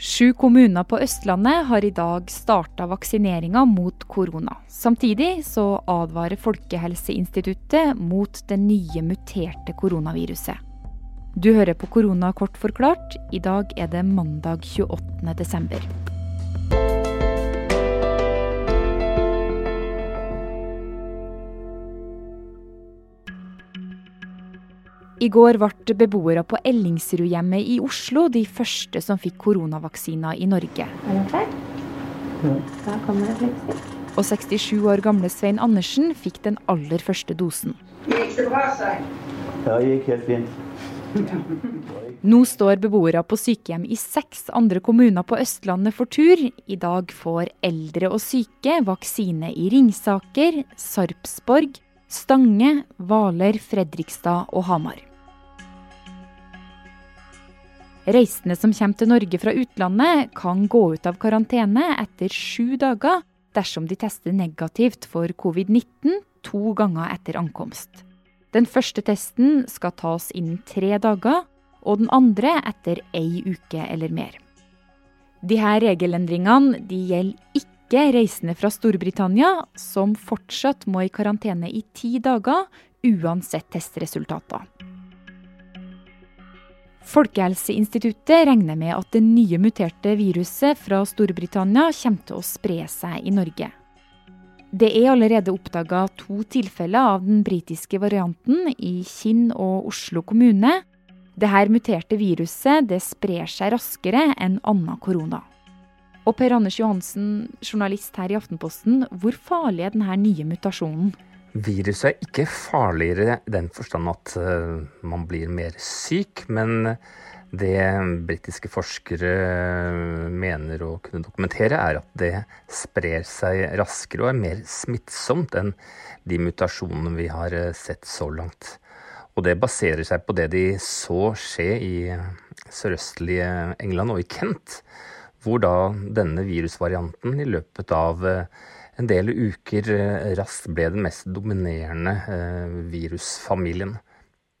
Sju kommuner på Østlandet har i dag starta vaksineringa mot korona. Samtidig så advarer Folkehelseinstituttet mot det nye muterte koronaviruset. Du hører på Korona kort forklart. I dag er det mandag 28. desember. I går ble beboere på Ellingsrudhjemmet i Oslo de første som fikk koronavaksiner i Norge. Du klar? Da kommer det. Og 67 år gamle Svein Andersen fikk den aller første dosen. Gikk det bra, Svein? Ja, det gikk helt fint. Nå står beboere på sykehjem i seks andre kommuner på Østlandet for tur. I dag får eldre og syke vaksine i Ringsaker, Sarpsborg, Stange, Hvaler, Fredrikstad og Hamar. Reisende som kommer til Norge fra utlandet, kan gå ut av karantene etter sju dager dersom de tester negativt for covid-19 to ganger etter ankomst. Den første testen skal tas innen tre dager, og den andre etter ei uke eller mer. Disse regelendringene de gjelder ikke reisende fra Storbritannia, som fortsatt må i karantene i ti dager uansett testresultater. Folkehelseinstituttet regner med at det nye muterte viruset fra Storbritannia kommer til å spre seg i Norge. Det er allerede oppdaga to tilfeller av den britiske varianten i Kinn og Oslo kommune. Dette muterte viruset det sprer seg raskere enn annen korona. Og Per Anders Johansen, journalist her i Aftenposten, hvor farlig er denne nye mutasjonen? Viruset er ikke farligere i den forstand at uh, man blir mer syk, men det britiske forskere mener å kunne dokumentere, er at det sprer seg raskere og er mer smittsomt enn de mutasjonene vi har eh, sett så langt. Og det baserer seg på det de så skje i sørøstlige England og i Kent, hvor da denne virusvarianten i løpet av en del uker eh, raskt ble den mest dominerende eh, virusfamilien.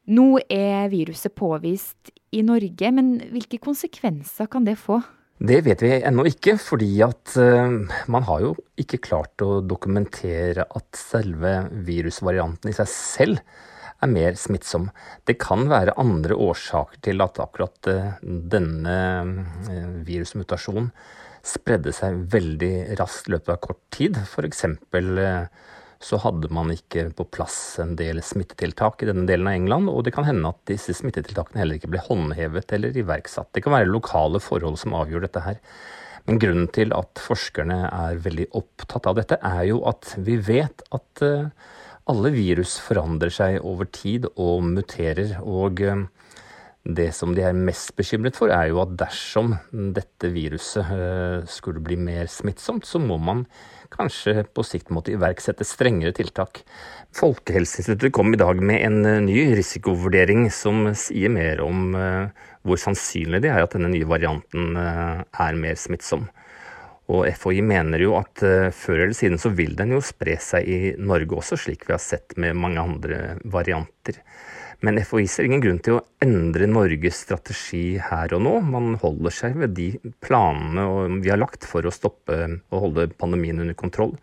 Nå er viruset påvist i Norge, men hvilke konsekvenser kan det få? Det vet vi ennå ikke, fordi at uh, man har jo ikke klart å dokumentere at selve virusvarianten i seg selv er mer smittsom. Det kan være andre årsaker til at akkurat denne virusmutasjonen spredde seg veldig raskt i løpet av kort tid. F.eks. Eh, så hadde man ikke på plass en del smittetiltak i denne delen av England, og det kan hende at disse smittetiltakene heller ikke ble håndhevet eller iverksatt. Det kan være lokale forhold som avgjør dette her. Men grunnen til at forskerne er veldig opptatt av dette, er jo at vi vet at eh, alle virus forandrer seg over tid og muterer. og eh, det som de er mest bekymret for, er jo at dersom dette viruset eh, skulle bli mer smittsomt, så må man kanskje på sikt måtte iverksette strengere tiltak. Folkehelseinstituttet kom i dag med en eh, ny risikovurdering som sier mer om eh, hvor sannsynlig det er at denne nye varianten er mer smittsom. Og FHI mener jo at før eller siden så vil den jo spre seg i Norge også, slik vi har sett med mange andre varianter. Men FHI ser ingen grunn til å endre Norges strategi her og nå. Man holder seg ved de planene vi har lagt for å stoppe og holde pandemien under kontroll.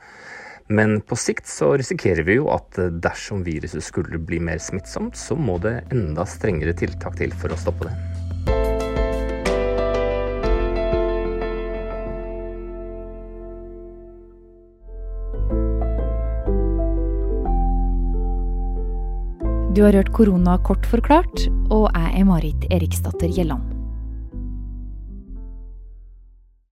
Men på sikt så risikerer vi jo at dersom viruset skulle bli mer smittsomt, så må det enda strengere tiltak til for å stoppe det. Du har hørt korona kort forklart, og jeg er Marit Eriksdatter Gjelland.